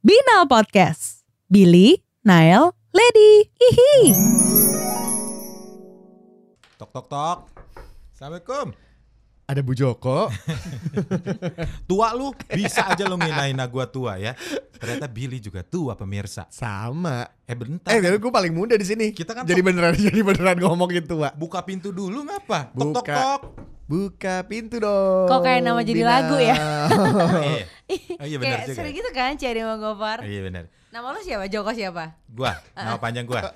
Binal Podcast. Billy, Nael, Lady, hihi. Tok tok tok. Assalamualaikum. Ada Bu Joko. Tua lu, bisa aja lu nginain gua tua ya. Ternyata Billy juga tua pemirsa. Sama. Eh bentar. Eh, tapi gue paling muda di sini. Kita kan jadi beneran jadi beneran ngomong gitu, Pak. Buka pintu dulu ngapa? Tok tok Buka. tok. Buka pintu dong. Kok kayak nama jadi lagu ya? Iya. Oh iya benar juga. sering gitu kan Ceri sama Gopar. Iya benar. Nama lu siapa? Joko siapa? Gua, nama panjang gua.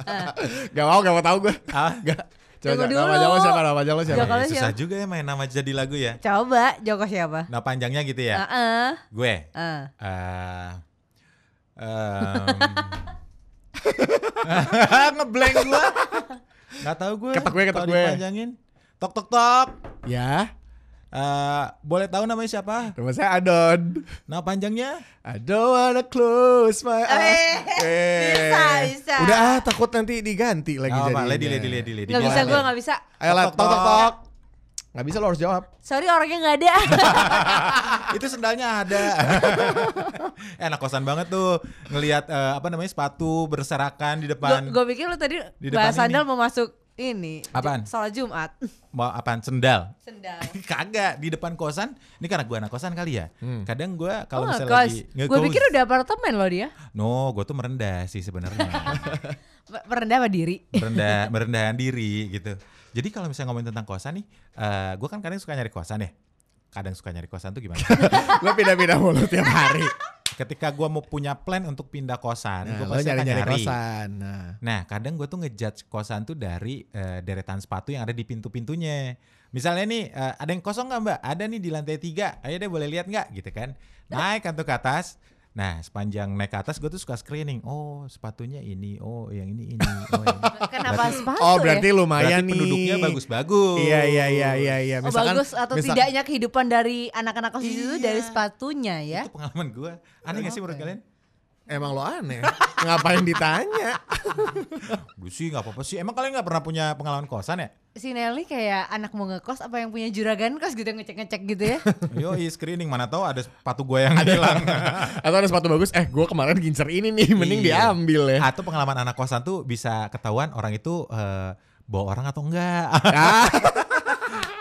gak mau, gak mau tahu gue. Ah, Gak. Tunggu Coba, nama dulu. Joko siapa? Nama Joko siapa? Joko. Susah siapa? juga ya main nama jadi lagu ya. Coba Joko siapa? Nah panjangnya gitu ya. Heeh. Gue. Heeh. eh em, ngeblank gua. Gak tahu gue. Ketok gue, ketok gue. dipanjangin. Tok tok tok. Ya. Eh, boleh tahu namanya siapa? Nama saya Adon. Nama panjangnya? I don't wanna close my eyes. Eh, bisa, bisa. Udah ah, takut nanti diganti lagi Gak apa, jadinya. lady, lady, lady, lady. Gak bisa gue gak bisa. Ayo lah, Tok, tok tok. Gak bisa lo harus jawab. Sorry orangnya gak ada. Itu sendalnya ada. eh, anak kosan banget tuh ngelihat eh, apa namanya sepatu berserakan di depan. Gue pikir lu tadi Di depan bahas sandal mau masuk ini. Apaan? Sholat Jumat. Mau apaan sendal? Sendal. Kagak di depan kosan. Ini karena gua anak kosan kali ya. Kadang gua kalau Oh, misalnya ngekos. lagi Gue pikir udah apartemen loh dia. No, gue tuh merendah sih sebenarnya. Merendah apa diri? merendah merendahan diri gitu. Jadi kalau misalnya ngomongin tentang kosan nih, eh gue kan kadang suka nyari kosan ya. Kadang suka nyari kosan tuh gimana? Lo pindah-pindah mulu tiap hari. Ketika gue mau punya plan untuk pindah kosan, Nah, gue pasti akan nyari-nyari nyari. kosan. Nah. Nah, kadang gue tuh ngejudge kosan tuh dari eh, deretan sepatu yang ada di pintu-pintunya. Misalnya nih, eh, ada yang kosong nggak mbak? Ada nih di lantai tiga. Ayo deh boleh lihat nggak? Gitu kan. Naik kan tuh ke atas. Nah, sepanjang naik ke atas gue tuh suka screening. Oh, sepatunya ini. Oh, yang ini ini. Oh, yang ini. Kenapa sepatu Oh, berarti ya? lumayan Berarti nih. penduduknya bagus-bagus. Iya iya iya iya iya. Oh bagus atau misal- tidaknya kehidupan dari anak-anak kos itu Iya. dari sepatunya ya? Itu pengalaman gue. Aneh gak sih menurut Oke. kalian? Emang lo aneh. Ngapain ditanya? Gue sih gak apa-apa sih. Emang kalian gak pernah punya pengalaman kosan ya? Si Nelly kayak anak mau ngekos apa yang punya juragan kos gitu ngecek-ngecek gitu ya? Yo, screening mana tahu ada sepatu gue yang hilang. Atau ada sepatu bagus? Eh, gue kemarin gincer ini nih, mending Iya. diambil ya. Atau pengalaman anak kosan tuh bisa ketahuan orang itu eh, bawa orang atau enggak.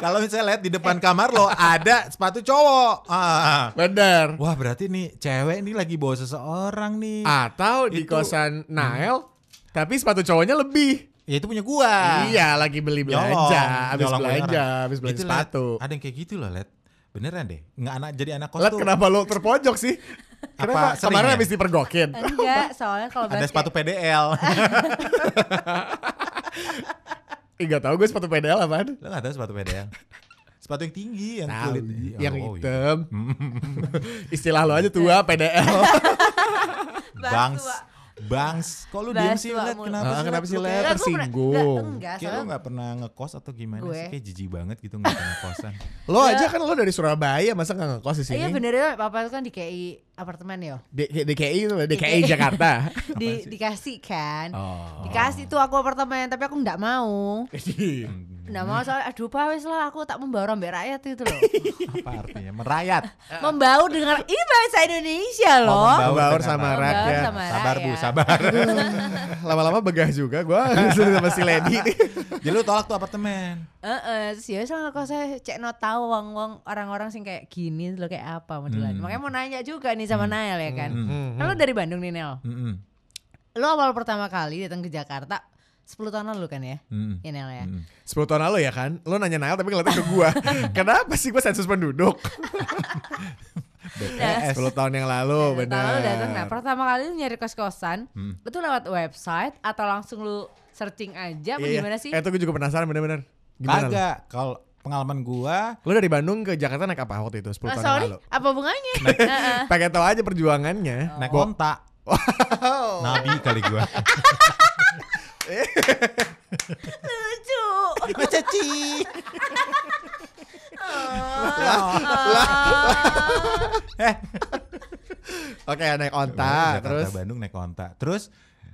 Ah, Kalau misalnya lihat di depan kamar lo ada sepatu cowok. Ah. bener. Wah berarti nih cewek ini lagi bawa seseorang nih. Atau di Itu- kosan Nael, tapi sepatu cowoknya lebih. Ya itu punya gua. Iya, lagi beli Nyolong, belanja, habis nyolong belanja, orang. habis belanja Itu, Let. sepatu. Ada yang kayak gitu loh, Let. Beneran deh. Nggak anak jadi anak kos tuh. kenapa lo terpojok sih? Kenapa? sering Kemarin ya? habis dipergokin. Enggak, soalnya kalau Ada basket- sepatu PDL. Ih, gak tau gue sepatu pedal apaan. Lo gak tahu sepatu PDL? Sepatu yang tinggi, yang Tahu, kulit. yang Oh, iya. hitam. Istilah lo aja tua PDL. Bangs. Bangs. Kok lu diem sih, Let? mulu. Kenapa Ah, sih, kenapa sih, Let? pernah- tersinggung. Kayak lu soalnya gak pernah ngekos atau gimana Gue. sih? Kayak jijik banget gitu gak pernah kosan. lo aja kan lo dari Surabaya, masa gak ngekos di sini? Iya bener ya, papa itu kan di KI apartemen ya. Di, DKI itu, DKI DKI. Jakarta. Di, dikasih kan. Oh. Dikasih tuh aku apartemen, tapi aku nggak mau. Nggak mau soalnya aduh pak wes lah aku tak membawa rombek rakyat itu loh. Apa artinya? Merayat. membaur dengan ini bahasa Indonesia loh. membaur Membaur sama rakyat. Sabar bu, sabar. Lama-lama begah juga gue sama si Lady nih. Jadi lu tolak tuh apartemen. Heeh, terus ya soalnya kok saya cek no tahu wong wong orang-orang sing kayak gini lo kayak apa modelan. Hmm. Makanya mau nanya juga nih sama Nael ya kan. Hmm. Kan lo dari Bandung nih Nel. Mm-mm. Lo awal pertama kali datang ke Jakarta 10 tahun lalu kan ya? Mm-mm. Ya Nel ya. Mm-mm. 10 tahun lalu ya kan, lo nanya Nael tapi ngeliatnya ke gue. Kenapa sih gue sensus penduduk? BTS. 10 tahun yang lalu, 10 tahun lalu datang. Nah benar. pertama kali lu nyari kos-kosan, Hmm. itu lewat website atau langsung lu searching aja apa Iya, gimana sih? Eh, itu gue juga penasaran bener-bener. Kagak. Kalau pengalaman gua Lo dari Bandung ke Jakarta naik apa waktu itu 10 Ah, tahun sorry, lalu? apa bunganya? Heeh. Pengen tahu aja perjuangannya. naik Bo- onta. Nabi kali gua. Lucu. Eh, Oke, naik onta, Jakarta terus Bandung naik onta. Terus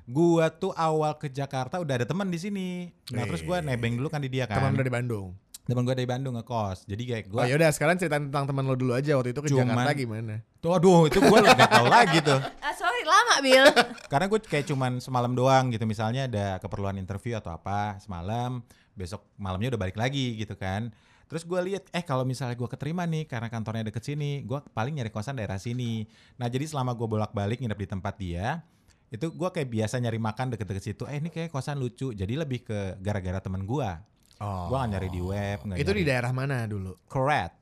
gua tuh awal ke Jakarta udah ada teman di sini. Nah, terus gua nebeng dulu kan di dia kan. teman dari Bandung. Temen gue dari Bandung ngekos. Jadi kayak gue Oh yaudah sekarang cerita tentang teman lo dulu aja waktu itu ke Cuman- Jakarta gimana? Tuh aduh itu gue nggak tahu lagi tuh. Ah, sorry lama Bill. Karena gue kayak cuman semalam doang gitu misalnya ada keperluan interview atau apa semalam, besok malamnya udah balik lagi gitu kan. Terus gue lihat eh kalau misalnya gue keterima nih karena kantornya deket sini, gue paling nyari kosan daerah sini. Nah jadi selama gue bolak-balik nginep di tempat dia, itu gue kayak biasa nyari makan deket-deket situ. Eh ini kayak kosan lucu, jadi lebih ke gara-gara temen gue. Oh. Gue gak nyari di web, nggak Itu di nyari. daerah mana dulu? Koret.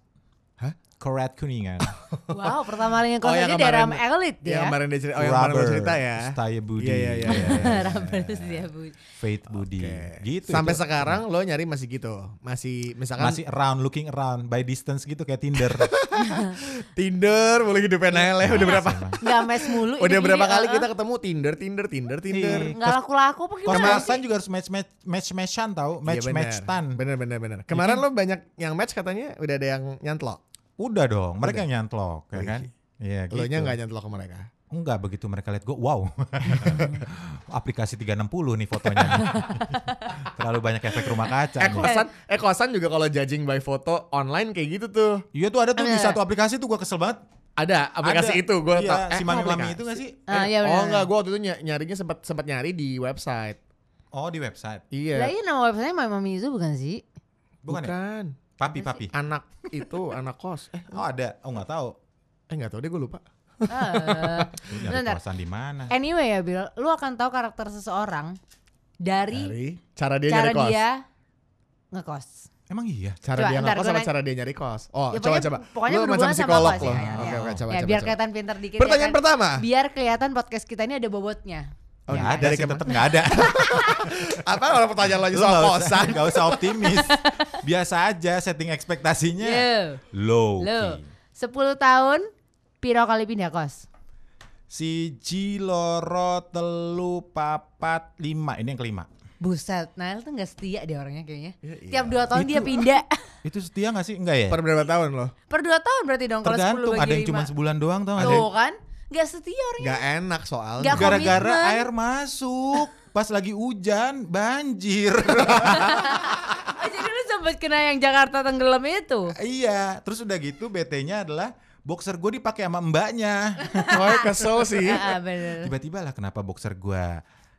Hah? Koret Kuningan. Wow, pertama kali Oh, yang aja daerah kemarin- elit Yang ya. kemarin dia cerita, oh yang kemarin Rubber, cerita ya. Staya Budi. Iya iya iya. iya, iya. Rambut dia, Bu. Faith Budi. Oke. Gitu. Sampai itu. sekarang lo nyari masih gitu. Masih misalkan masih around looking around by distance gitu kayak Tinder. Tinder boleh hidupin Nael ya. Udah berapa? Nggak mes mulu. Udah berapa kali uh-uh. kita ketemu Tinder, Tinder, Tinder, Tinder. Iya. Nggak laku-laku apa gimana? Kos-kosan juga harus match match match matchan tau, match Iya, match tan. Bener bener bener. Kemarin lo banyak yang match katanya udah ada yang nyantlok. Udah dong, mereka Udah. yang nyantlok, ya kan? Iya, gitu. Lo nya nggak nyantlok ke mereka. Enggak begitu mereka lihat gue, wow. Aplikasi 360 nih fotonya. nih. Terlalu banyak efek rumah kaca. Eh nih. kosan, eh kosan juga kalau judging by foto online kayak gitu tuh. Iya tuh ada tuh di satu aplikasi tuh gue kesel banget. Ada aplikasi Ada. itu gue Iya, si mami-mami itu gak sih? Ah, Eh, iya oh enggak, gue waktu itu ny- nyarinya sempat sempat nyari di website. Oh di website. Iya. Lah iya nama websitenya Mama Mami itu bukan sih? Bukan, ya? Papi papi. Anak itu anak kos. Eh, Oh ada. Oh nggak tahu. eh nggak tahu deh gue lupa. Eh, kosan di mana? anyway ya Bill, lu akan tahu karakter seseorang dari, Dari cara dia cara nyari kos. dia ngekos. Emang iya. Cara Coba, dia ngekos sama cara dia nyari kos. Oh, Ya, coba pokoknya- coba. Pokoknya Lu macam psikolog loh. ya, ya, Oke, oke, coba Ya, coba. biar coba. kelihatan pinter dikit Pertanyaan ya kan. pertama. Biar kelihatan podcast kita ini ada bobotnya. Oh, ya gitu. ada Dari sih tetap nggak ada. Apa kalau pertanyaan lagi soal kosan? nggak usah optimis. Biasa aja setting ekspektasinya low. Lo, key. 10 tahun piro kali pindah kos? Siji loro telu papat lima ini yang kelima. Buset, Nail tuh gak setia deh orangnya kayaknya. Ya, iya. Tiap 2 tahun dia pindah. Itu setia gak sih? Enggak ya? Per berapa tahun loh? per 2 tahun berarti dong kalau 10 Tergantung bagi ada yang cuma 5. sebulan doang tau gak sih? Tuh kan? Gak setia orangnya. Gak enak soalnya. Gara-gara air masuk pas lagi hujan banjir. Oh, jadi lu sempet kena yang Jakarta tenggelam itu? iya, terus udah gitu BT-nya adalah boxer gue dipakai sama mbaknya. Oh, kesel sih. Ah. Tiba-tiba lah kenapa boxer gue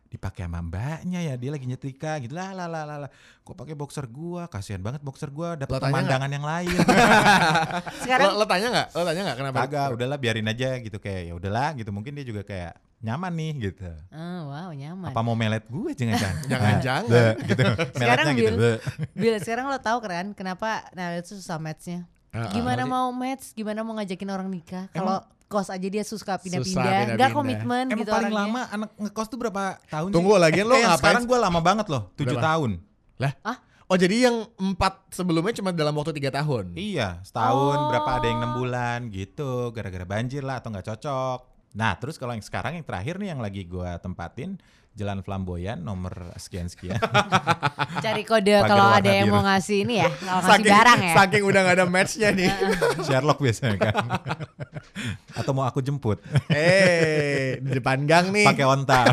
dipakai sama mbaknya ya dia lagi nyetrika gitu lah lah lah lah gue pakai boxer gua kasihan banget boxer gua dapat pemandangan yang lain Sekarang Lo, lo tanya nggak? Lo tanya nggak kenapa? kagak udahlah biarin aja gitu kayak ya udahlah gitu mungkin dia juga kayak nyaman nih gitu Oh, wow nyaman. apa mau melet gue jangan-jangan Jangan-jangan. Bleh, gitu Sekarang meletnya gitu Bill. bleh. Bill, sekarang lo tahu kan kenapa Nail itu susah matchnya? Ah. Gimana mau match? Gimana mau ngajakin orang nikah? Kalau kos aja dia suka pindah-pindah, nggak komitmen emang gitu paling orangnya. lama anak ngekos tuh berapa tahun Tunggu, sih? lagian lo Eh, ngapain? sekarang gue lama banget loh 7 Berapa? tahun Lah? Ah? Oh jadi yang empat sebelumnya cuma dalam waktu tiga tahun? Iya, setahun Oh. berapa ada yang enam bulan gitu, gara-gara banjir lah atau nggak cocok. Nah, terus kalau yang sekarang yang terakhir nih yang lagi gua tempatin Jalan Flamboyan nomor sekian-sekian. Cari kode kalau ada yang biru. mau ngasih ini ya, kalau ngasih barang ya. Saking udah gak ada matchnya nih. Sherlock biasanya kan. atau mau aku jemput Eh, di depan gang nih. pakai onta.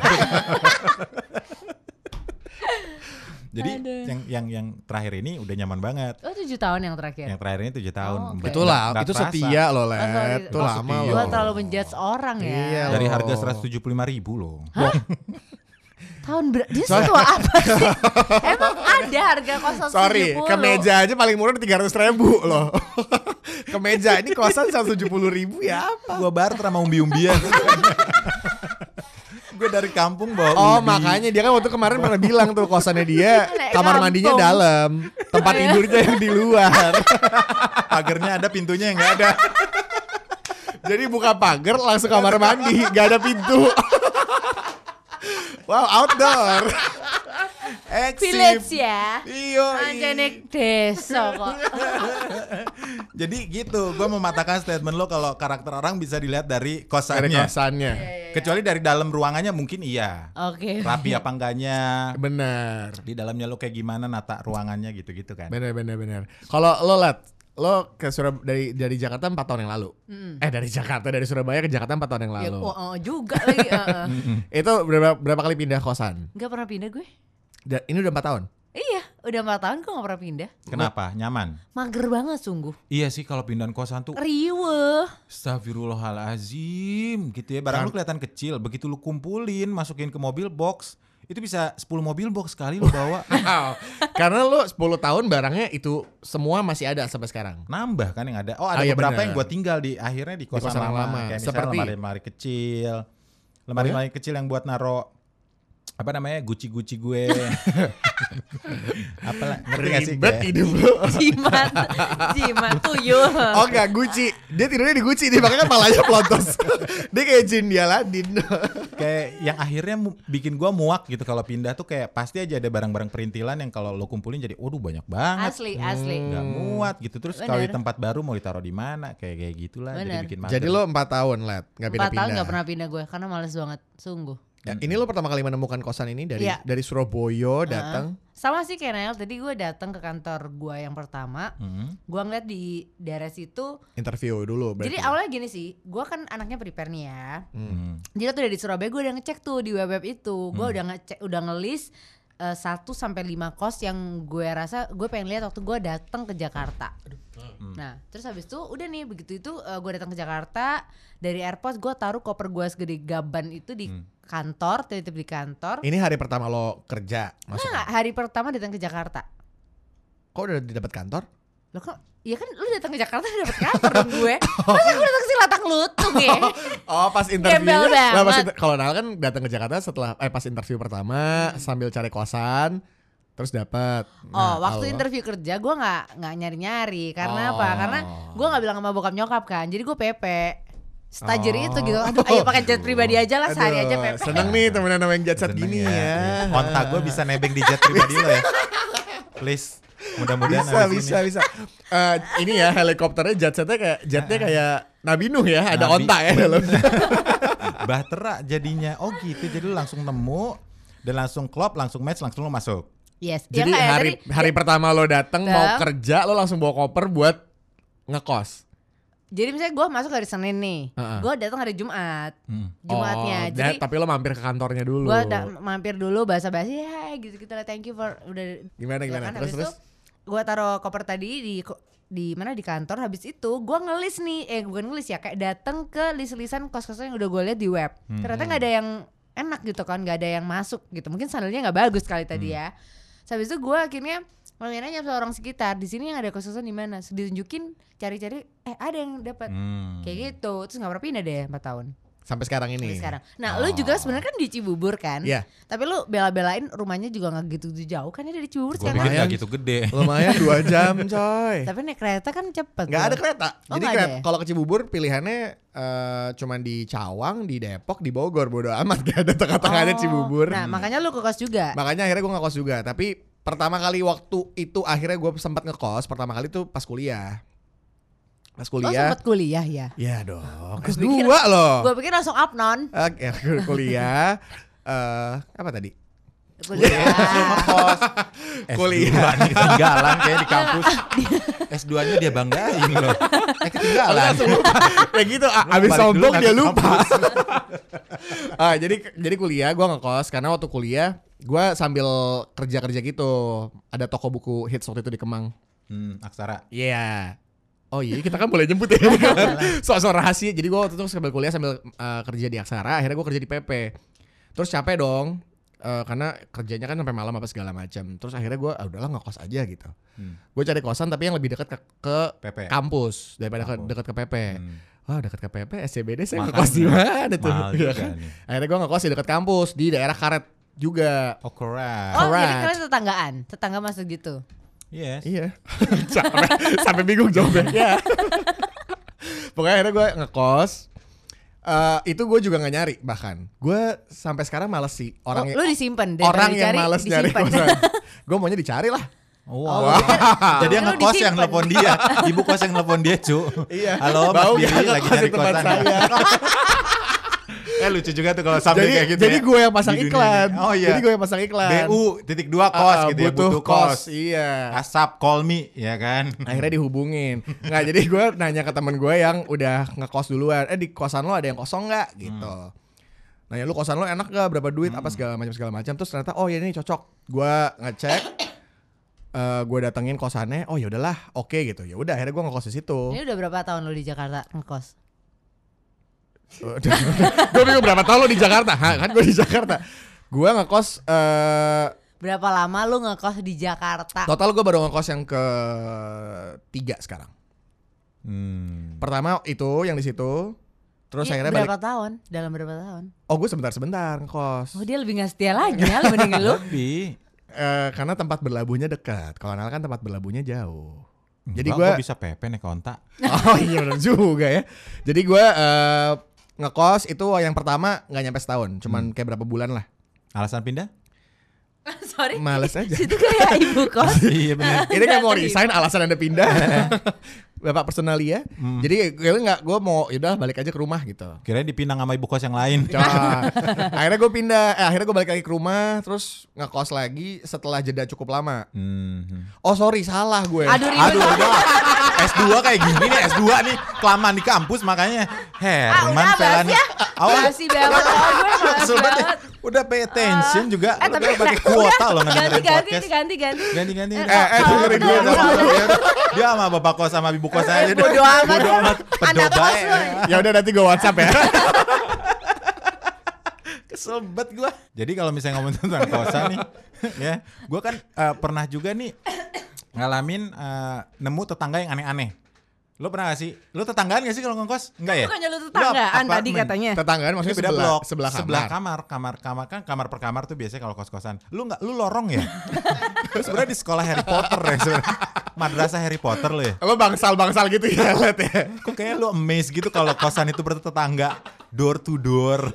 Jadi Aduh. yang yang yang terakhir ini udah nyaman banget. Oh tujuh tahun yang terakhir. Yang terakhir ini tujuh tahun. Oh. Nggak- Itulah, itu setia loh, Oh. Let. Itu Oh, lama setia. loh. Gua terlalu menjudge orang ya. Iya, Dari harga 175 ribu loh. Tahun ber dia setua apa sih? Emang ada harga kosan Sorry, 70? kemeja aja paling murah tiga ratus ribu loh. kemeja ini kosan satu tujuh puluh ribu ya apa? Gua barter sama umbi-umbian. gue dari kampung bawa Oh ubi. makanya dia kan waktu kemarin pernah bilang tuh kosannya dia kamar mandinya dalam, tempat tidurnya yang di luar. pagernya ada pintunya yang nggak ada. Jadi buka pagar langsung kamar mandi, gak ada pintu. Wow, outdoor. Village ya. Iyo. Anjane desa kok. Jadi gitu, gue mematahkan statement lo kalau karakter orang bisa dilihat dari Dari kosannya. kosannya. Kecuali dari dalam ruangannya mungkin iya. Oke. Rapi apa enggaknya. Benar. Di dalamnya lo kayak gimana nata ruangannya gitu-gitu kan. Benar benar benar. Kalau lo liat lo ke Surab dari dari Jakarta empat tahun yang lalu. Hmm. Eh dari Jakarta dari Surabaya ke Jakarta empat tahun yang Ya, lalu. oh, oh, juga lagi. heeh. Itu berapa berapa kali pindah kosan? Nggak pernah pindah gue. Da- ini udah empat tahun. Iya, udah 4 tahun gue gak pernah pindah. Kenapa? Nyaman. Mager banget sungguh. Iya sih kalau pindahan kosan tuh Riweh. Astagfirullahalazim gitu ya. Barang lu kelihatan kecil, begitu lu kumpulin, masukin ke mobil box, itu bisa 10 mobil box sekali lu bawa. Karena lu 10 tahun barangnya itu semua masih ada sampai sekarang. Nambah kan yang ada. Oh, ada Ah, iya beberapa bener. yang gua tinggal di akhirnya di kosan, lama. lama. Kayak Seperti- lemari-lemari kecil. Lemari-lemari kecil yang buat naro apa namanya guci-guci gue. Apalah, ngerti gak sih? Ribet Kayak- hidup lu. Jimat. Jimat tuyul. Oh enggak Gucci. Dia tidurnya di Gucci nih makanya kepalanya pelontos. dia kayak jin di Aladdin. kayak yang akhirnya bikin gua muak gitu kalau pindah tuh kayak pasti aja ada barang-barang perintilan yang kalau lo kumpulin jadi waduh banyak banget Asli, asli. nggak muat gitu terus kalau di tempat baru mau ditaruh di mana kayak kayak gitulah jadi Bener. bikin mager. Jadi lo 4 tahun let nggak Empat pindah-pindah. tahun gak pernah pindah gue karena males banget, sungguh. Ya, ini lo pertama kali menemukan kosan ini dari Iya. dari Surabaya datang. Sama sih kayak Nael, tadi gue datang ke kantor gue yang pertama, Hmm. gue ngeliat di daerah situ. Interview dulu berarti. Jadi awalnya gini sih, gue kan anaknya prepare nih ya. Hmm. Jadi waktu udah di Surabaya gue udah ngecek tuh di web web itu, gue udah ngecek, udah ngelis eh, satu sampai lima kos yang gue rasa gue pengen lihat waktu gue datang ke Jakarta. Nah, terus habis itu udah nih begitu itu eh, gue datang ke Jakarta dari airport gue taruh koper gue segede gaban itu di kantor, titip di kantor. Ini hari pertama lo kerja masuk. Enggak, hari pertama datang ke Jakarta. Kok udah dapat kantor? Lo kok Iya kan lu datang ke Jakarta udah dapet kantor dong gue Masa gue datang ke Silatang Lutung ya Oh pas lah, pas banget. inter- kalau Nal kan datang ke Jakarta setelah eh pas interview pertama sambil cari kosan terus dapat. Oh waktu interview kerja gue gak, nggak nyari-nyari Karena apa? Karena gue gak bilang sama bokap nyokap kan Jadi gue PP Stajer Oh. itu gitu Aduh ayo pakai jet pribadi aja lah sehari aja PP Seneng nih temenan sama yang jet set gini ya. Kontak gue bisa nebeng di jet pribadi lo ya. Please. Mudah-mudahan Bisa bisa ini. bisa. Eh, ini ya helikopternya jet setnya kayak jetnya kayak Nabi Nuh ya, ada Nabi. onta ya dalam. Bahtera jadinya. Oh gitu. Jadi lu langsung nemu dan langsung klop, langsung match, langsung lo masuk. Yes Ya Jadi kayak hari tadi- hari pertama lo datang mau kerja lo langsung bawa koper buat ngekos. Jadi misalnya gue masuk hari Senin nih Heeh. Gue datang hari Jumat Hmm. Jumatnya Oh, Jadi tapi lo mampir ke kantornya dulu. gue mampir dulu bahasa-basi ya gitu gitu lah thank you for udah Gimana Ya gimana? kan, terus habis terus. gue taruh koper tadi di di mana di kantor habis itu gue ngelis nih eh bukan ngelis ya kayak datang ke list-listan kos-kosan yang udah gue lihat di web ternyata nggak ada yang enak gitu kan nggak ada yang masuk gitu mungkin sandalnya nggak bagus kali tadi ya Terus habis itu gue akhirnya nanya sama orang sekitar di sini yang ada kos-kosan di mana ditunjukin cari-cari eh ada yang dapat Hmm. kayak gitu terus nggak pernah pindah deh 4 tahun Sampai sekarang ini. sampai sekarang nah lu juga sebenarnya kan di Cibubur kan Iya. tapi lu bela-belain rumahnya juga nggak gitu jauh kan ya dari Cibubur sekarang Lumayan. gak gitu gede. Lumayan dua jam coy. Tapi naik kereta kan cepet Gak ada kereta. Oh, Jadi ya? kalau ke Cibubur pilihannya eh, cuman di Cawang, di Depok, di Bogor. Bodo amat gak ada tengah-tengahnya Oh. Cibubur. Nah makanya lu ke kos juga Makanya akhirnya gue ngekos juga. Tapi pertama kali waktu itu akhirnya gue sempat ngekos. Pertama kali tuh pas kuliah. Pas Lo kuliah. sempet kuliah ya Ya dong. Gua Kelas pikir- dua loh. Gue pikir langsung up non Oke, kuliah. eh apa tadi? Kuliah Kos. Kuliah. S2 nih ketinggalan kayak di kampus. S2-nya dia banggain loh. Eh ketinggalan. Ya gitu, a- Lu abis sombong dia lupa. ah, jadi jadi kuliah gue ngekos karena waktu kuliah gue sambil kerja kerja gitu. Ada toko buku hits waktu itu di Kemang. Hmm, aksara. Iya. Oh iya kita kan boleh jemput ya Soal-soal rahasia Jadi gue waktu itu sambil kuliah sambil uh, kerja di Aksara Akhirnya gue kerja di PP Terus capek dong uh, Karena kerjanya kan sampai malam apa segala macam Terus akhirnya gue ah, udahlah ngekos aja gitu Hmm. Gue cari kosan tapi yang lebih dekat ke, ke PP. kampus Daripada ke, Kampus. dekat ke PP Hmm. Wah dekat ke PP SCBD saya Makanya. ngekos di mana tuh Iya juga kan? nih. Akhirnya gue ngekos di dekat kampus Di daerah Karet juga Oh correct. Oh jadi kalian tetanggaan Tetangga masuk gitu Yes. Iya. sampai, sampai bingung jawabnya. Iya. Pokoknya akhirnya gue ngekos. Eh, itu gue juga nggak nyari bahkan. Gue sampai sekarang males sih orang oh, Lu disimpan daripada orang yang dicari, males nyari gue maunya dicari lah. Wow. Oh, Jadi yang ngekos yang nelpon dia. Ibu kos yang nelpon dia, cu. Iya. Halo, Mas Bau Billy nggak lagi nyari kosan. saya. eh lucu juga tuh kalau sampai jadi kayak gitu jadi ya. gue yang pasang Di dunia iklan. ini. Oh iya. Jadi gue yang pasang iklan. BU titik dua kos Ah, gitu ya, butuh kos. Iya. Asap call me ya kan. Akhirnya dihubungin. Nggak jadi gue nanya ke temen gue yang udah ngekos duluan. Eh di kosan lo ada yang kosong nggak? Gitu. Nanya lu kosan lo enak gak? Berapa duit? Apa segala macam segala macam. Terus ternyata oh ya ini cocok. Gue ngecek. eh gue datengin kosannya, oh ya udahlah, oke gitu. Ya udah akhirnya gue ngekos di situ. Ini udah berapa tahun lo di Jakarta ngekos? gue bingung berapa tahun lo di Jakarta? Hah, kan gue di Jakarta. Gue ngekos eh Berapa lama lu ngekos di Jakarta? total gue baru ngekos yang ke tiga sekarang. Hmm. Pertama itu yang di situ. Terus Iya, akhirnya berapa balik. tahun? Dalam berapa tahun? Oh gue sebentar-sebentar ngekos. Oh dia lebih gak setia lagi ya dibanding lu. Lebih. Eh, karena tempat berlabuhnya dekat. Kalau Nal kan tempat berlabuhnya jauh. Jadi gue gua bisa pepe nih kontak. Oh iya benar juga ya. Jadi gue eh, ngekos itu yang pertama nggak nyampe setahun, cuman kayak berapa bulan lah. Alasan pindah? Sorry. Males aja. Situ kayak ibu kos. iya benar. Ini kayak mau resign alasan anda pindah. Bapak personalia. Hmm. Jadi gue nggak, gue mau yaudah balik aja ke rumah gitu. Kirain dipinang sama ibu kos yang lain. Akhirnya gue pindah, eh, akhirnya gue balik lagi ke rumah, terus ngekos lagi setelah jeda cukup lama. Hmm. Oh sorry, salah gue. Aduh Aduh, banget. udah. S2 kayak gini nih, S2 nih kelamaan di kampus makanya Herman Ah, udah, Felani. ya. Awas. Basi banget. Ya. banget. Udah pay attention juga. Eh tapi udah pakai kuota loh ngedengerin ganti ganti podcast. ganti ganti. Ganti-ganti. Eh, Eh, eh, dengerin gue udah, dong. udah. Dia sama bapak kos sama ibu kos aja deh. Bodo amat. Bodo amat. Anak kos lu. Ya udah nanti gue WhatsApp ya. Kesel banget gue. Jadi kalau misalnya ngomong tentang kosan nih, ya, gue kan eh, pernah juga nih ngalamin eh, nemu tetangga yang aneh-aneh. Lo pernah gak sih? Lo tetanggaan gak sih kalau ngekos? Enggak ya? Bukannya lu Lo tetanggaan tadi katanya. Tetanggaan Maksudnya beda sebelah, blok, sebelah kamar. sebelah kamar, kamar, kamar kan kamar per kamar tuh biasanya kalau kos-kosan. Lu nggak, lu lorong ya? Lu sebenarnya di sekolah Harry Potter ya sebenarnya. Madrasah Harry Potter lo ya. Lo bangsal-bangsal gitu ya, Let ya. Kok kayak lu amazed gitu kalau kosan itu bertetangga door to door.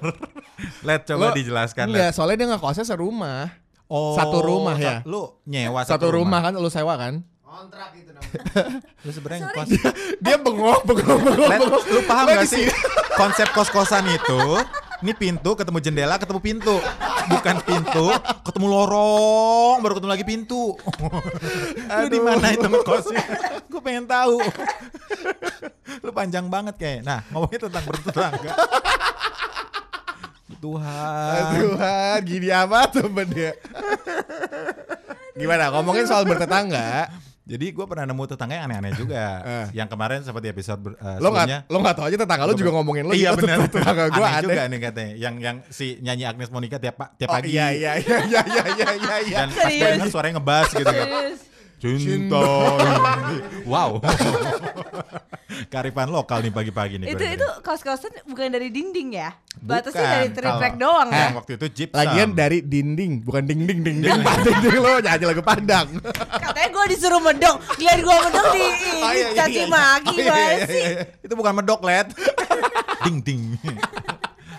Let coba Lo- dijelaskan. Enggak, Let. soalnya dia nggak kosnya serumah. Oh, satu rumah ya? Lu nyewa Satu, rumah. kan, lu sewa kan? Lu sebenarnya ngekos. Dia bengong, bengong, bengong, lu paham gak sih konsep kos-kosan itu? Ini pintu ketemu jendela ketemu pintu, bukan pintu ketemu lorong baru ketemu lagi pintu. lu di mana itu ngekosnya? Gue pengen tahu. lu panjang banget kayak. Nah ngomongin tentang bertetangga. Tuhan. Tuhan, gini amat tuh dia. Gimana? Ngomongin soal bertetangga, Jadi gue pernah nemu tetangga yang aneh-aneh juga. Eh. Yang kemarin seperti episode eh, lo sebelumnya. nggak lo nggak tahu aja tetangga lo juga ngomongin lo. iya gitu. benar. Tetangga gue aneh ada. juga nih katanya. Yang yang si nyanyi Agnes Monica tiap tiap Oh pagi. iya iya iya iya iya iya iya. iya. Dan pas gue denger suaranya ngebas gitu kan. Cinta. wow. Kearifan lokal nih pagi-pagi nih. Itu itu kos-kosan bukan dari dinding ya? Batasnya dari triplek doang Eh, ya? waktu itu gypsum. Lagian dari dinding, bukan ding ding ding ding. ding lo nyanyi lagu Padang. Katanya gue disuruh medok, lihat gue medok di ini Oh, iya, iya, caci maki Oh, iya, iya, sih. itu bukan medok, Let. ding ding.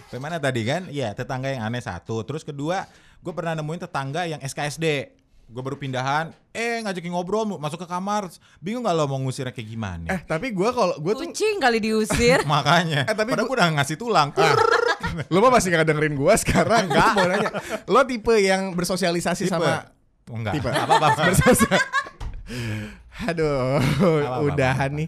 Bagaimana tadi kan? Iya, tetangga yang aneh satu. Terus kedua, gue pernah nemuin tetangga yang SKSD. Gue baru pindahan, eh ngajakin ngobrol, masuk ke kamar. Bingung gak lo mau ngusirnya kayak gimana? Eh tapi gue kalau gue tuh Kucing kali diusir. Makanya. Eh, tapi gue udah ngasih tulang. lo mah masih nggak dengerin gue sekarang. Gue mau nanya, lo tipe yang bersosialisasi Tipe. sama enggak. tipe Apa apa. Bersosial- Aduh, apa, udahan apa. nih.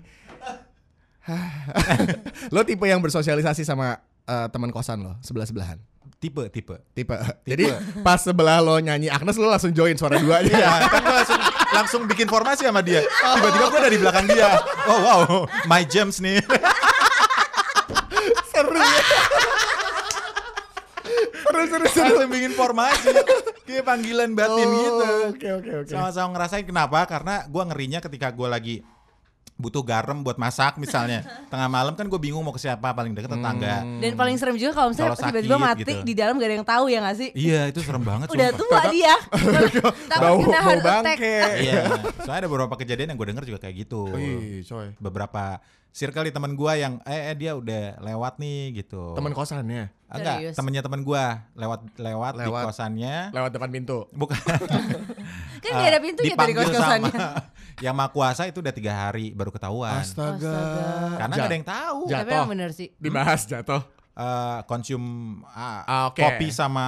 lo tipe yang bersosialisasi sama eh, teman kosan lo sebelah sebelahan. Tipe, tipe. Tipe. Jadi pas sebelah lo nyanyi Agnes lo langsung join suara. Iya, kan gue langsung langsung bikin formasi sama dia. Tiba-tiba gue udah di belakang dia. Oh wow, my James nih. seru ya. seru seru seru. langsung bikin formasi. Kayak panggilan batin Oh, gitu. Oke oke oke. Sama-sama ngerasain kenapa? Karena gue ngerinya ketika gue lagi butuh garam buat masak misalnya tengah malam kan gue bingung mau ke siapa paling deket tetangga Dan paling serem juga kalau misalnya tiba-tiba mati gitu. di dalam gak ada yang tahu ya gak sih? iya itu serem banget Udah tua dia. Bau kena bau heart attack. bangke. iya soalnya ada beberapa kejadian yang gue denger juga kayak gitu Wih, coy. beberapa circle di teman gue yang eh, eh, dia udah lewat nih gitu Teman kosannya Ah, enggak temennya temen gue lewat lewat di Lewat. kosannya lewat depan pintu. bukan Kan gak ada pintunya dari dipanggil kos-kosannya. yang maha kuasa itu udah tiga hari baru ketahuan Astaga. karena nggak ada yang tahu Ja- Tapi Jatuh. emang bener sih. Dibahas jatuh. eh konsum ah, Ah, oke. kopi sama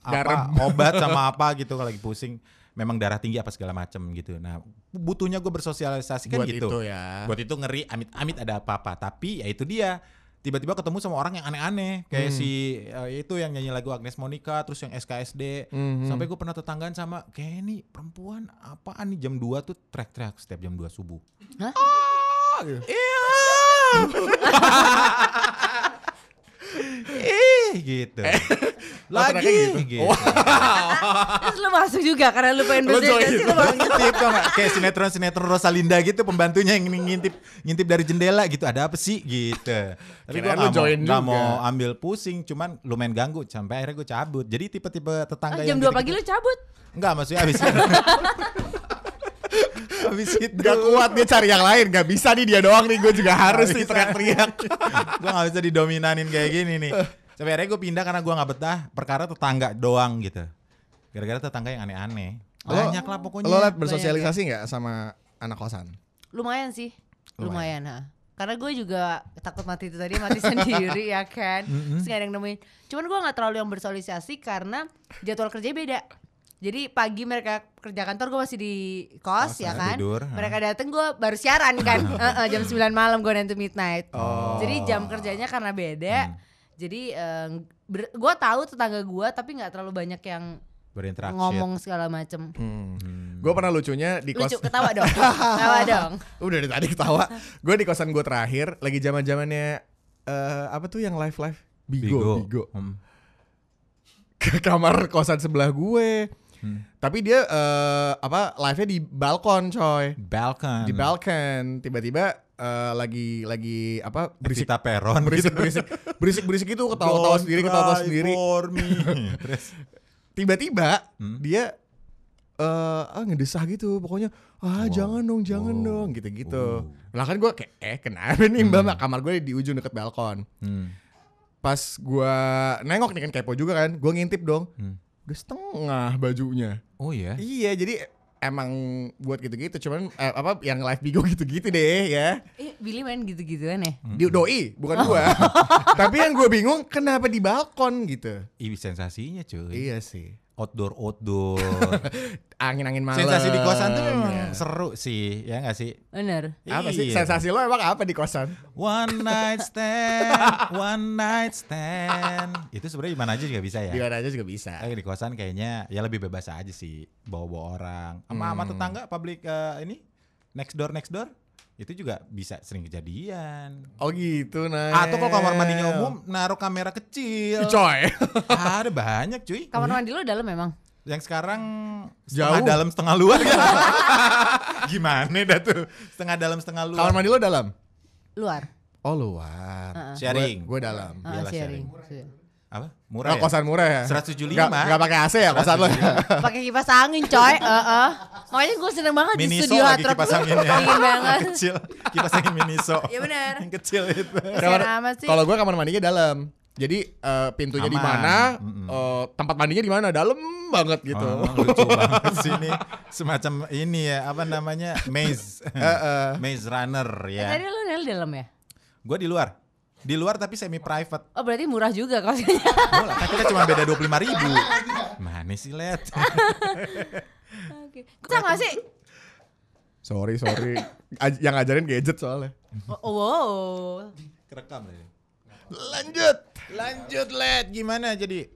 Garam. apa obat sama apa gitu kalau lagi pusing memang darah tinggi apa segala macem gitu. Nah butuhnya gue bersosialisasi kan Buat gitu. itu ya. buat itu ngeri amit-amit ada apa-apa. Tapi ya itu dia. Tiba-tiba ketemu sama orang yang aneh-aneh. Kayak Hmm. si eh, itu yang nyanyi lagu Agnes Monica terus yang SKSD Mhm. sampai gue pernah tetanggaan sama kayak ini perempuan apaan nih? Jam 2 tuh teriak-teriak setiap jam 2 subuh. Hah? iya! Ih gitu. Lagi. teriaknya gitu? gitu, Terus lu masuk juga karena lu pengen Lu bersih lu ngintip tau kayak sinetron sinetron Rosalinda gitu pembantunya yang ngintip ngintip dari jendela gitu. Ada apa sih? Gitu. Tapi gue lu nggak mau, juga. mau ambil pusing cuman lumayan ganggu. Sampai akhirnya gue cabut. Jadi tipe-tipe tetangga Ah, jam yang 2 pagi lu cabut. Enggak maksudnya habis habis itu. Gak kuat dia cari yang lain. Gak bisa nih dia doang nih. Gue juga harus nih teriak-teriak. Gue gak bisa didominanin kayak gini nih. Sampai akhirnya gue pindah karena gue gak betah. Perkara tetangga doang gitu. Gara-gara tetangga yang aneh-aneh. Lo- Banyak lah pokoknya. Lo liat bersosialisasi gak sama anak kosan? Lumayan sih. Lumayan. Lumayan, ha. Karena gue juga takut mati itu tadi mati sendiri ya kan. Terus gak ada yang nemuin. Cuman gue gak terlalu yang bersosialisasi karena jadwal kerjanya beda. Jadi pagi mereka kerja kantor gue masih di kos ya kan. tidur, ha. Mereka dateng gue baru siaran kan. Heeh, jam 9 malam gue nanti midnight. Oh. Jadi jam kerjanya karena beda. Jadi gue tahu tetangga gue tapi nggak terlalu banyak yang Berinteraksi. ngomong segala macem. Hmm. Gue pernah lucunya di kos Lucu ketawa dong. ketawa dong. Udah dari tadi ketawa Gue di kosan gue terakhir Lagi zaman zamannya eh Apa tuh yang live-live? Bigo, Bigo. Hmm. Ke kamar kosan sebelah gue Hmm. Tapi dia eh apa live-nya di balkon coy Balkan. Di balkon Tiba-tiba eh, lagi lagi apa berisik Evita Peron. berisik berisik berisik berisik itu ketawa-ketawa sendiri ketawa sendiri tiba-tiba Hmm. dia eh ah ngedesah gitu pokoknya ah Wow. jangan dong jangan Wow. dong gitu-gitu Oh. lah kan gue kayak eh kenapa nih mbak mbak kamar gue di ujung deket balkon Hmm. pas gue nengok nih kan kepo juga kan gue ngintip dong Hmm. udah setengah bajunya Oh ya. iya jadi emang buat gitu-gitu cuman eh, apa yang live bigo gitu-gitu deh ya. Eh, Billy main gitu-gituan ya? di doi bukan gua. Tapi yang gue bingung kenapa di balkon gitu. Ih, sensasinya cuy. iya sih Outdoor outdoor. angin-angin malam Sensasi di kosan tuh memang ya. seru sih, ya nggak sih? Bener. apa sih Iya. sensasi lo emang apa di kosan One night stand, one night stand. Itu sebenarnya di mana aja juga bisa ya. di mana aja juga bisa Tapi di kosan kayaknya ya lebih bebas aja sih, bawa-bawa orang. Sama sama Hmm. tetangga public eh, ini next door next door itu juga bisa sering kejadian. oh gitu nah Atau kalau kamar mandinya umum naruh kamera kecil. coy Ada banyak cuy. Kamar mandi lu dalam memang? Yang sekarang setengah Jauh. dalam setengah luar ya. Gimana dah tuh? Setengah dalam setengah luar. kamar mandi lo dalam Luar. oh luar Heeh. Sharing. gue dalam Ah, Iyalah sharing. Apa? Oh, Murah ya? kosan murah ya 175. Nggak, nggak pakai AC ya kosan lo Pakai kipas angin, coy. Heeh. Makanya gue seneng banget di Miniso studio lagi kipas anginnya. Dingin banget. kecil. Kipas angin Miniso. Iya benar. Yang kecil itu. Kalau gue kamar mandinya dalam jadi eh, pintunya di mana Mm-mm. eh, tempat mandinya di mana dalam banget gitu Oh, lucu banget sih ini. Semacam ini ya, apa namanya? Maze. Heeh. Maze runner Eh, ya. Tadi lu nel dalam ya? Gue di luar. Di luar tapi semi private. Oh berarti murah juga kosnya. Bola, kan kita cuma beda 25 ribu. Mana sih, Let? Oke. Bisa gak sih? sorry sorry Aj- yang ngajarin gadget soalnya Oh, wow. Kerekam ya. lanjut Lanjut, Let. Gimana jadi?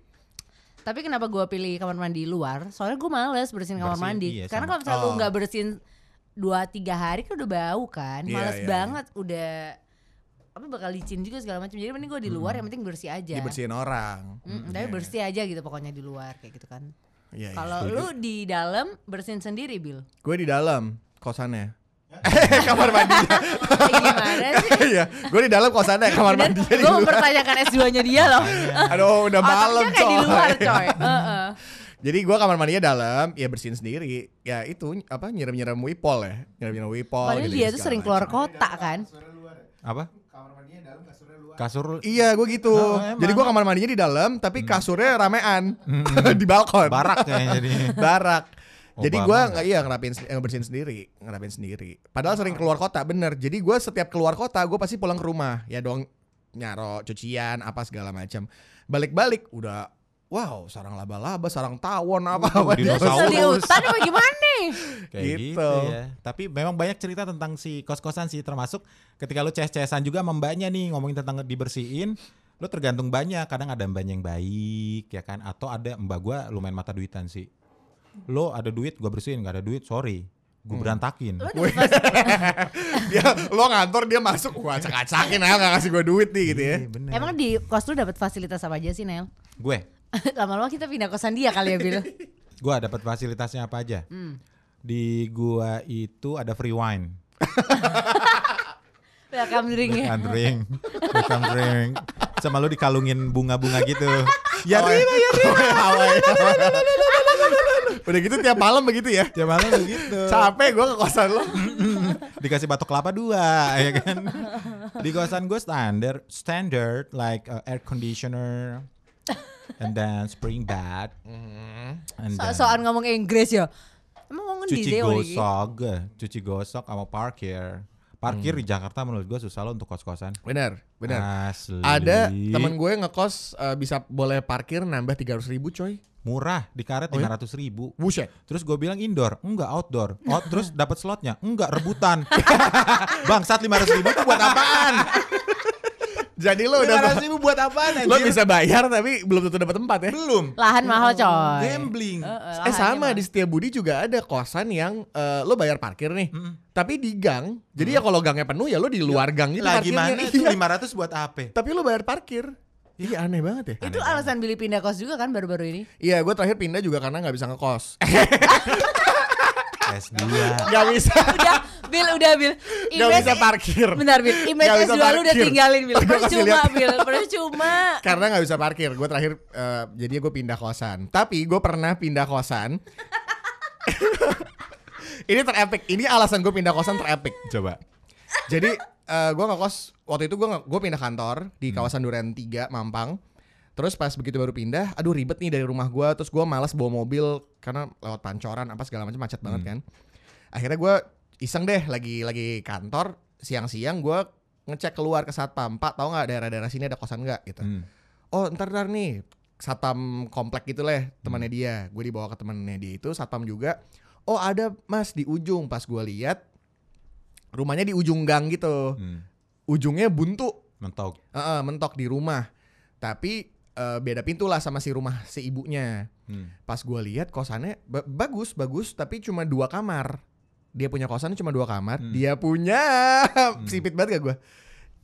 Tapi kenapa gue pilih kamar mandi luar? Soalnya gue males bersihin kamar Bersihin, mandi. iya, Karena kalau misalnya lu Oh. nggak bersihin dua tiga hari kan udah bau kan. Iya, Males iya, banget. Udah apa bakal licin juga segala macam. Jadi mending gue di luar yang penting bersih aja. dibersihin orang Mm, tapi bersih aja gitu pokoknya di luar kayak gitu kan. Iya, iya. Kalau lu di dalam bersihin sendiri, Bil. gue di dalam kosannya Eh, kamar mandi gimana sih? Iya, gue di dalam kosannya kamar mandi di Gue mempertanyakan S2-nya dia loh. Aduh, udah malam kayak di luar, coy. coy. Heeh. Jadi gue kamar mandinya dalam, ya bersihin sendiri. Ya itu apa nyiram-nyiram wipol ya, nyiram-nyiram wipol. Padahal dia tuh sering keluar kota kan. Apa? Kasur Iya, gue gitu. Oh. Jadi gue kamar mandinya di dalam, tapi kasurnya ramean di balkon. barak kayaknya jadi. Barak. Oh, Jadi gue nggak? iya ngerapin ngebersihin sendiri, ngerapin sendiri. Padahal sering keluar kota, bener. Jadi gue setiap keluar kota, gue pasti pulang ke rumah. Ya dong, nyaro cucian apa segala macam. Balik-balik udah wow sarang laba-laba, sarang tawon apa apa dinosaurus. Di hutan apa gimana nih? Kayak Gitu. gitu. ya. Tapi memang banyak cerita tentang si kos-kosan sih termasuk ketika lu ces-cesan juga sama mbaknya nih ngomongin tentang dibersihin, lu tergantung banyak. Kadang ada mbaknya yang baik ya kan atau ada mbak gua lumayan mata duitan sih. Lo ada duit gua bersihin, nggak ada duit sorry. Gue berantakin. dia lo ngantor dia masuk gua acak-acakin Nel nggak kasih gue duit nih gitu ya Iya, bener. Emang di kos lu dapat fasilitas apa aja sih Nel? gue, Lama-lama kita pindah kosan dia kali ya Bil. gua dapat fasilitasnya apa aja? Hmm. Di gua itu ada free wine. Welcome drink ya. Welcome drink, welcome drink. Sama lu dikalungin bunga-bunga gitu. Ya Hawaii. Rina, ya Rina. udah gitu tiap malam begitu ya Tiap malam begitu. capek gue ke kosan lo Dikasih batok kelapa dua, ya kan? Di kosan gue standar, standard like uh, air conditioner, and then spring bed, and then So-soan ngomong Inggris ya. Emang ngomong di cuci gosok, cuci gosok sama parkir. Parkir di Jakarta menurut gue susah lo untuk kos-kosan. benar benar Asli. ada temen gue ngekos eh, bisa boleh parkir nambah tiga ribu coy murah di karet Oh ya? lima ratus ribu. buset Terus gue bilang indoor, enggak outdoor. Out terus dapat slotnya, enggak rebutan. Bangsat lima ratus ribu itu buat apaan? Jadi lo udah ratus ribu buat apaan? lo anjir? bisa bayar tapi belum tentu dapat tempat ya belum. Lahan mahal coy. Gambling. Eh, Eh lahannya sama mahal. di Setiabudi juga ada kosan yang eh, lo bayar parkir nih, Mm-mm. tapi di gang. Jadi ya kalau gangnya penuh ya lo di luar gang gitu Lah parkirnya. gimana itu Iya. lima ratus buat apa? Tapi lo bayar parkir. Iya aneh banget ya. Itu alasan Billy pindah kos juga kan baru-baru ini. Iya gue terakhir pindah juga karena nggak bisa ngekos. S2. Gak bisa. udah, Bil, udah Bil. Gak bisa parkir. Bentar Bil, bisa S2 lu udah tinggalin Bil. Percuma. Bil, percuma. Karena nggak bisa parkir. Gue terakhir eh, jadi gue pindah kosan. Tapi gue pernah pindah kosan. ini terepik. Ini alasan gue pindah kosan terepik. Coba. Jadi eh, gue ngekos waktu itu gue gue pindah kantor di kawasan Duren 3 Mampang. Terus pas begitu baru pindah, aduh ribet nih dari rumah gue. Terus gue malas bawa mobil karena lewat pancoran apa segala macam macet banget kan. Akhirnya gue iseng deh lagi lagi kantor siang-siang gue ngecek keluar ke satpam. Pak tahu nggak daerah-daerah sini ada kosan nggak gitu. Hmm. Oh ntar ntar nih satpam komplek gitu lah temannya dia. Gue dibawa ke temannya dia itu satpam juga. Oh ada mas di ujung. Pas gue lihat rumahnya di ujung gang gitu. Hmm. Ujungnya buntu. Mentok. Heeh, mentok di rumah. Tapi eh, beda pintu lah sama si rumah si ibunya. Hmm. Pas gue lihat kosannya ba- bagus bagus tapi cuma dua kamar. Dia punya kosan cuma dua kamar. Hmm. Dia punya sipit banget gak gue?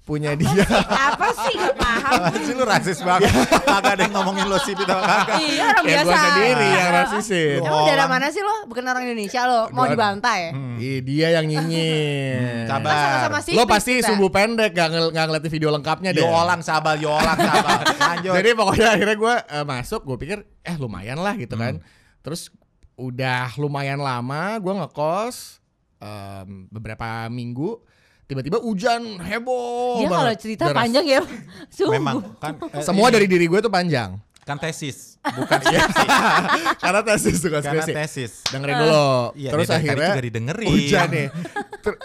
Punya dia. Apa sih gak paham? Apa sih lu rasis banget? Kagak ada yang ngomongin lo sih kita kagak. iya orang Kayak biasa. gue sendiri yang rasisin. Emang daerah Orang. mana sih lo? Bukan orang Indonesia lo? Mau dibantai? Hmm. Ih, dia yang nyinyir. Hmm, sabar. Kan sama-sama sipit Lo pasti kita. sumbu pendek gak, ngel gak ngeliatin video lengkapnya deh. Yolang sabar, yolang sabar. Lanjut. Jadi pokoknya akhirnya gue masuk, gue pikir eh lumayan lah gitu kan. Hmm. Terus udah lumayan lama gue ngekos em, beberapa minggu. Tiba-tiba hujan heboh Dia kalau cerita Deras. panjang ya. Sungguh. memang kan eh, Semua ini, dari diri gue tuh panjang. kan tesis, bukan skripsi. Karena tesis tuh Karena skripsi. tesis. Dengerin dulu. Iya, Terus dari tadi akhirnya juga didengerin. hujan nih.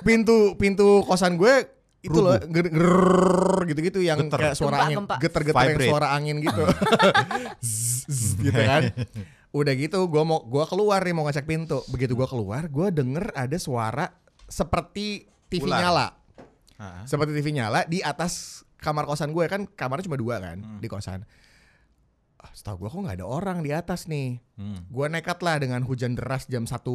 Pintu pintu kosan gue itu loh ger- gitu-gitu yang Geter. kayak suara Gempa, angin, geter-geter yang suara angin gitu. Zzz, zzz, gitu kan. Udah gitu gua mau gua keluar nih mau ngecek pintu. Begitu gua keluar, gua denger ada suara seperti TV Ular. nyala. Ah. Seperti TV nyala di atas kamar kosan gue kan kamarnya cuma dua kan Hmm. di kosan. Ah, Setahu gua kok nggak ada orang di atas nih. Hmm. Gua nekat lah dengan hujan deras jam satu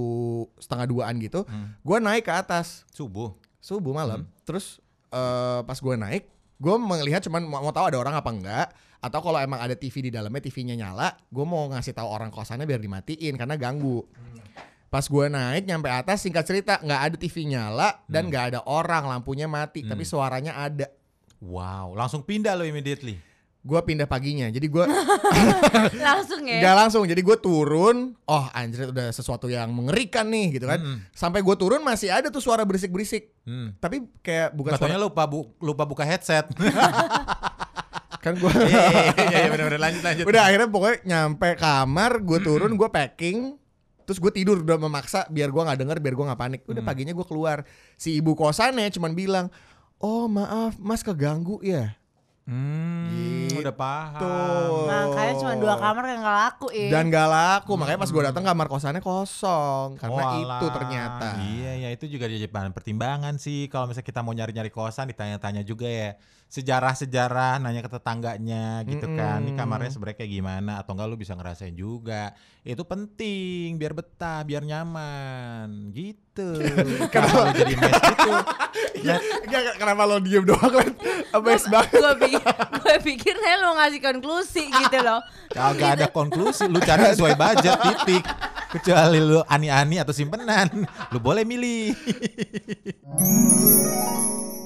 setengah duaan gitu. Hmm. Gua naik ke atas Subuh. subuh malam. Hmm. Terus eh, pas gue naik, gue melihat cuman mau, mau tahu ada orang apa enggak. Atau kalau emang ada TV di dalamnya, TV-nya nyala, gue mau ngasih tahu orang kosannya biar dimatiin karena ganggu. Pas gue naik nyampe atas, singkat cerita nggak ada TV nyala dan nggak ada orang, lampunya mati, tapi Hmm. suaranya ada. Wow, langsung pindah lo immediately. Gue pindah paginya, jadi gue Langsung ya. nggak langsung, jadi gue turun. Oh anjir udah sesuatu yang mengerikan nih gitu kan. Hmm. Sampai gue turun masih ada tuh suara berisik-berisik. Hmm. Tapi kayak bukan Katanya suara lupa bu lupa buka headset. kan gue Iya iya benar-benar lanjut lanjut. Udah akhirnya pokoknya nyampe kamar, gue turun, gue packing, terus gue tidur udah memaksa biar gue nggak denger, biar gue nggak panik. Udah Hmm. paginya gue keluar, si ibu kosannya cuman bilang, oh maaf mas keganggu ya. Hmm, Gitu. udah paham. Makanya cuma dua kamar yang gak laku ya. Dan gak laku, makanya pas gue datang kamar kosannya kosong karena Oh, itu ternyata. Iya ya itu juga jadi bahan pertimbangan sih kalau misalnya kita mau nyari-nyari kosan ditanya-tanya juga ya sejarah-sejarah nanya ke tetangganya gitu kan ini kamarnya sebenarnya kayak gimana? Atau enggak lu bisa ngerasain juga? Itu penting biar betah biar nyaman gitu. Kalau lu jadi mes gitu? Enggak, enggak, kenapa lo diem doang kan? Amazed banget. gue pikir, gue pikir saya lo ngasih konklusi gitu loh. kagak ada konklusi lu cari sesuai budget titik. Kecuali lu ani-ani atau simpenan lu boleh milih